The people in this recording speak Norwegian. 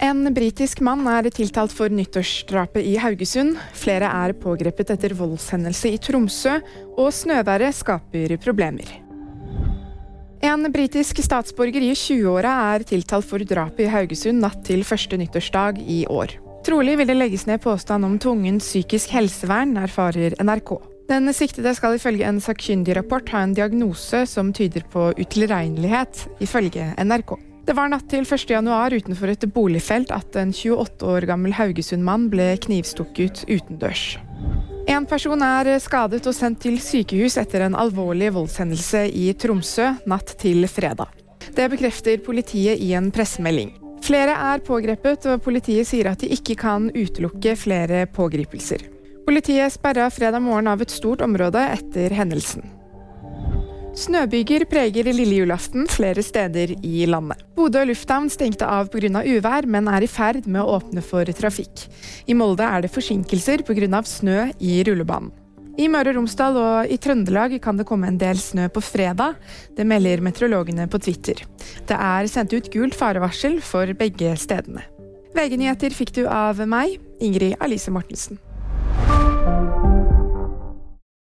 En britisk mann er tiltalt for nyttårsdrapet i Haugesund. Flere er pågrepet etter voldshendelse i Tromsø, og snøværet skaper problemer. En britisk statsborger i 20-åra er tiltalt for drapet i Haugesund natt til første nyttårsdag i år. Trolig vil det legges ned påstand om tvungent psykisk helsevern, erfarer NRK. Den siktede skal ifølge en sakkyndig rapport ha en diagnose som tyder på utilregnelighet, ifølge NRK. Det var natt til 1. januar utenfor et boligfelt at en 28 år gammel Haugesund-mann ble knivstukket utendørs. En person er skadet og sendt til sykehus etter en alvorlig voldshendelse i Tromsø natt til fredag. Det bekrefter politiet i en pressemelding. Flere er pågrepet, og politiet sier at de ikke kan utelukke flere pågripelser. Politiet sperra fredag morgen av et stort område etter hendelsen. Snøbyger preger lille julaften flere steder i landet. Bodø lufthavn stengte av pga. uvær, men er i ferd med å åpne for trafikk. I Molde er det forsinkelser pga. snø i rullebanen. I Møre og Romsdal og i Trøndelag kan det komme en del snø på fredag. Det melder meteorologene på Twitter. Det er sendt ut gult farevarsel for begge stedene. VG-nyheter fikk du av meg, Ingrid Alice Mortensen.